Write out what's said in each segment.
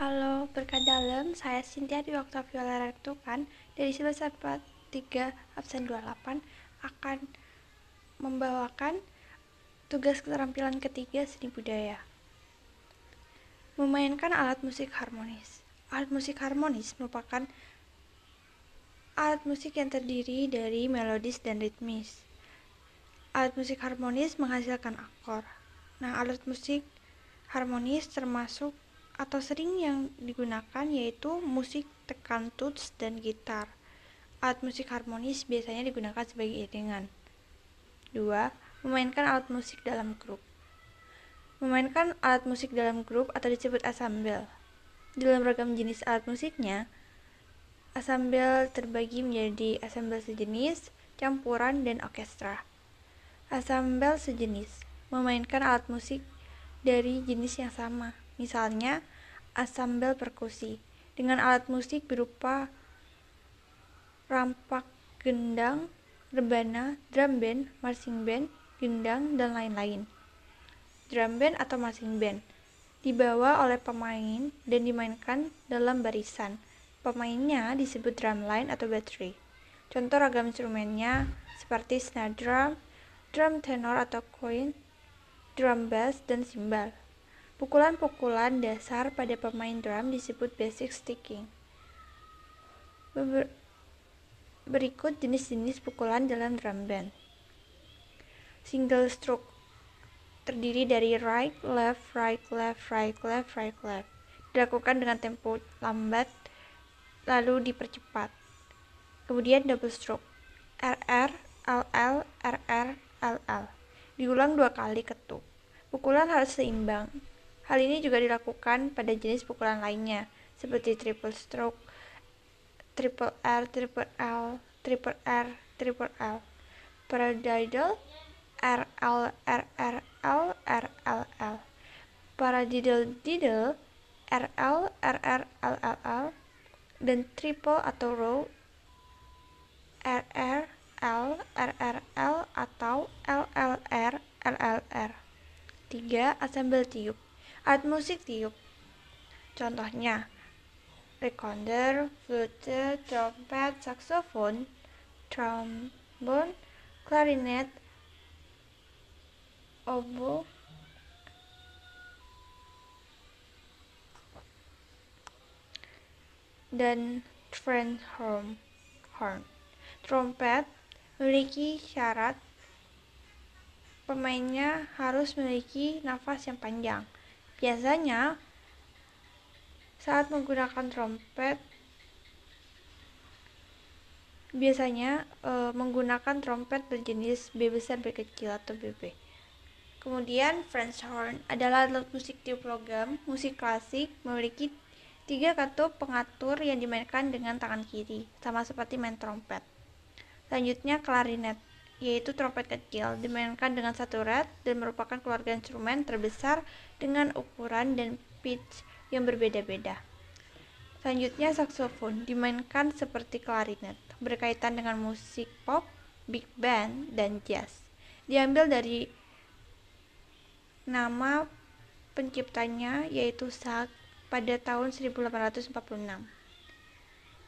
Halo, berkat dalam, saya Cynthia di Oktaviola Rektukan dari semester 3 absen 28 akan membawakan tugas keterampilan ketiga seni budaya. Memainkan alat musik harmonis. Alat musik harmonis merupakan alat musik yang terdiri dari melodis dan ritmis. Alat musik harmonis menghasilkan akor. Nah, alat musik harmonis termasuk atau sering yang digunakan yaitu musik tekan tuts dan gitar. Alat musik harmonis biasanya digunakan sebagai iringan. 2. Memainkan alat musik dalam grup. Memainkan alat musik dalam grup atau disebut asambel. Dalam ragam jenis alat musiknya, asambel terbagi menjadi asambel sejenis, campuran, dan orkestra. Asambel sejenis memainkan alat musik dari jenis yang sama, misalnya asambel perkusi, dengan alat musik berupa rampak gendang, rebana, drum band, marching band, gendang, dan lain-lain. Drum band atau marching band dibawa oleh pemain dan dimainkan dalam barisan. Pemainnya disebut drum line atau battery. Contoh ragam instrumennya seperti snare drum, drum tenor atau coin, drum bass, dan simbal. Pukulan-pukulan dasar pada pemain drum disebut basic sticking. Berikut jenis-jenis pukulan dalam drum band. Single stroke terdiri dari right, left, right, left, right, left, right, left. Dilakukan dengan tempo lambat lalu dipercepat. Kemudian double stroke. RR, LL, RR, LL. Diulang dua kali ketuk. Pukulan harus seimbang. Hal ini juga dilakukan pada jenis pukulan lainnya, seperti triple stroke, triple R, triple L, triple R, triple L. Paradiddle, RL, RR, L, RL, L. Paradiddle diddle, RL, RR, LLL, dan triple atau row, RR, L, RRL, atau LLR, LLR. 3. Assemble tiup Alat musik tiup Contohnya recorder, flute, trompet, saxophone, trombone, clarinet, oboe, dan French horn. horn. Trompet memiliki syarat pemainnya harus memiliki nafas yang panjang. Biasanya, saat menggunakan trompet, biasanya e, menggunakan trompet berjenis B besar, B kecil atau BB. Kemudian, French horn adalah alat musik tiup logam, musik klasik, memiliki tiga katup pengatur yang dimainkan dengan tangan kiri, sama seperti main trompet. Selanjutnya, klarinet yaitu trompet kecil, dimainkan dengan satu red dan merupakan keluarga instrumen terbesar dengan ukuran dan pitch yang berbeda-beda. Selanjutnya saksofon dimainkan seperti klarinet, berkaitan dengan musik pop, big band, dan jazz. Diambil dari nama penciptanya yaitu Sachs pada tahun 1846.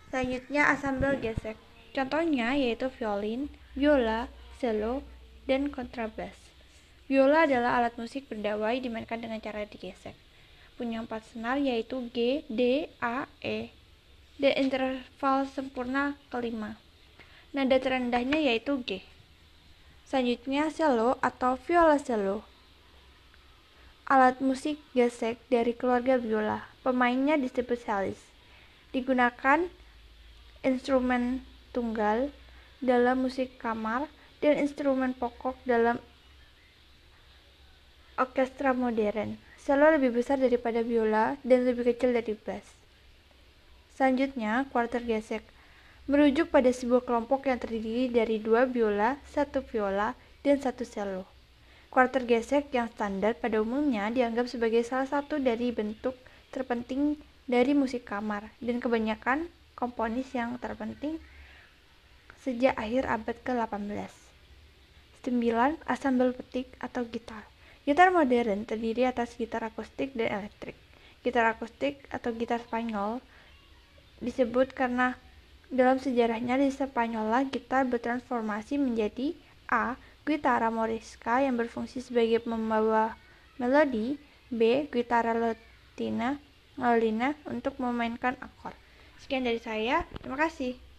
Selanjutnya asambel gesek. Contohnya yaitu violin, biola, cello, dan kontrabas. Biola adalah alat musik berdawai dimainkan dengan cara digesek. Punya empat senar yaitu G, D, A, E, dan interval sempurna kelima. Nada terendahnya yaitu G. Selanjutnya cello atau viola cello. Alat musik gesek dari keluarga biola. Pemainnya disebut cellist. Digunakan instrumen tunggal dalam musik kamar dan instrumen pokok dalam orkestra modern. Selalu lebih besar daripada biola dan lebih kecil dari bass. Selanjutnya, quarter gesek merujuk pada sebuah kelompok yang terdiri dari dua biola, satu viola, dan satu cello. Quarter gesek yang standar pada umumnya dianggap sebagai salah satu dari bentuk terpenting dari musik kamar dan kebanyakan komponis yang terpenting sejak akhir abad ke-18. 9. Asambel petik atau gitar. Gitar modern terdiri atas gitar akustik dan elektrik. gitar akustik atau gitar Spanyol disebut karena dalam sejarahnya di Spanyol gitar bertransformasi menjadi A. Guitarra morisca yang berfungsi sebagai pembawa melodi B. Guitarra latina, latina untuk memainkan akor. Sekian dari saya, terima kasih.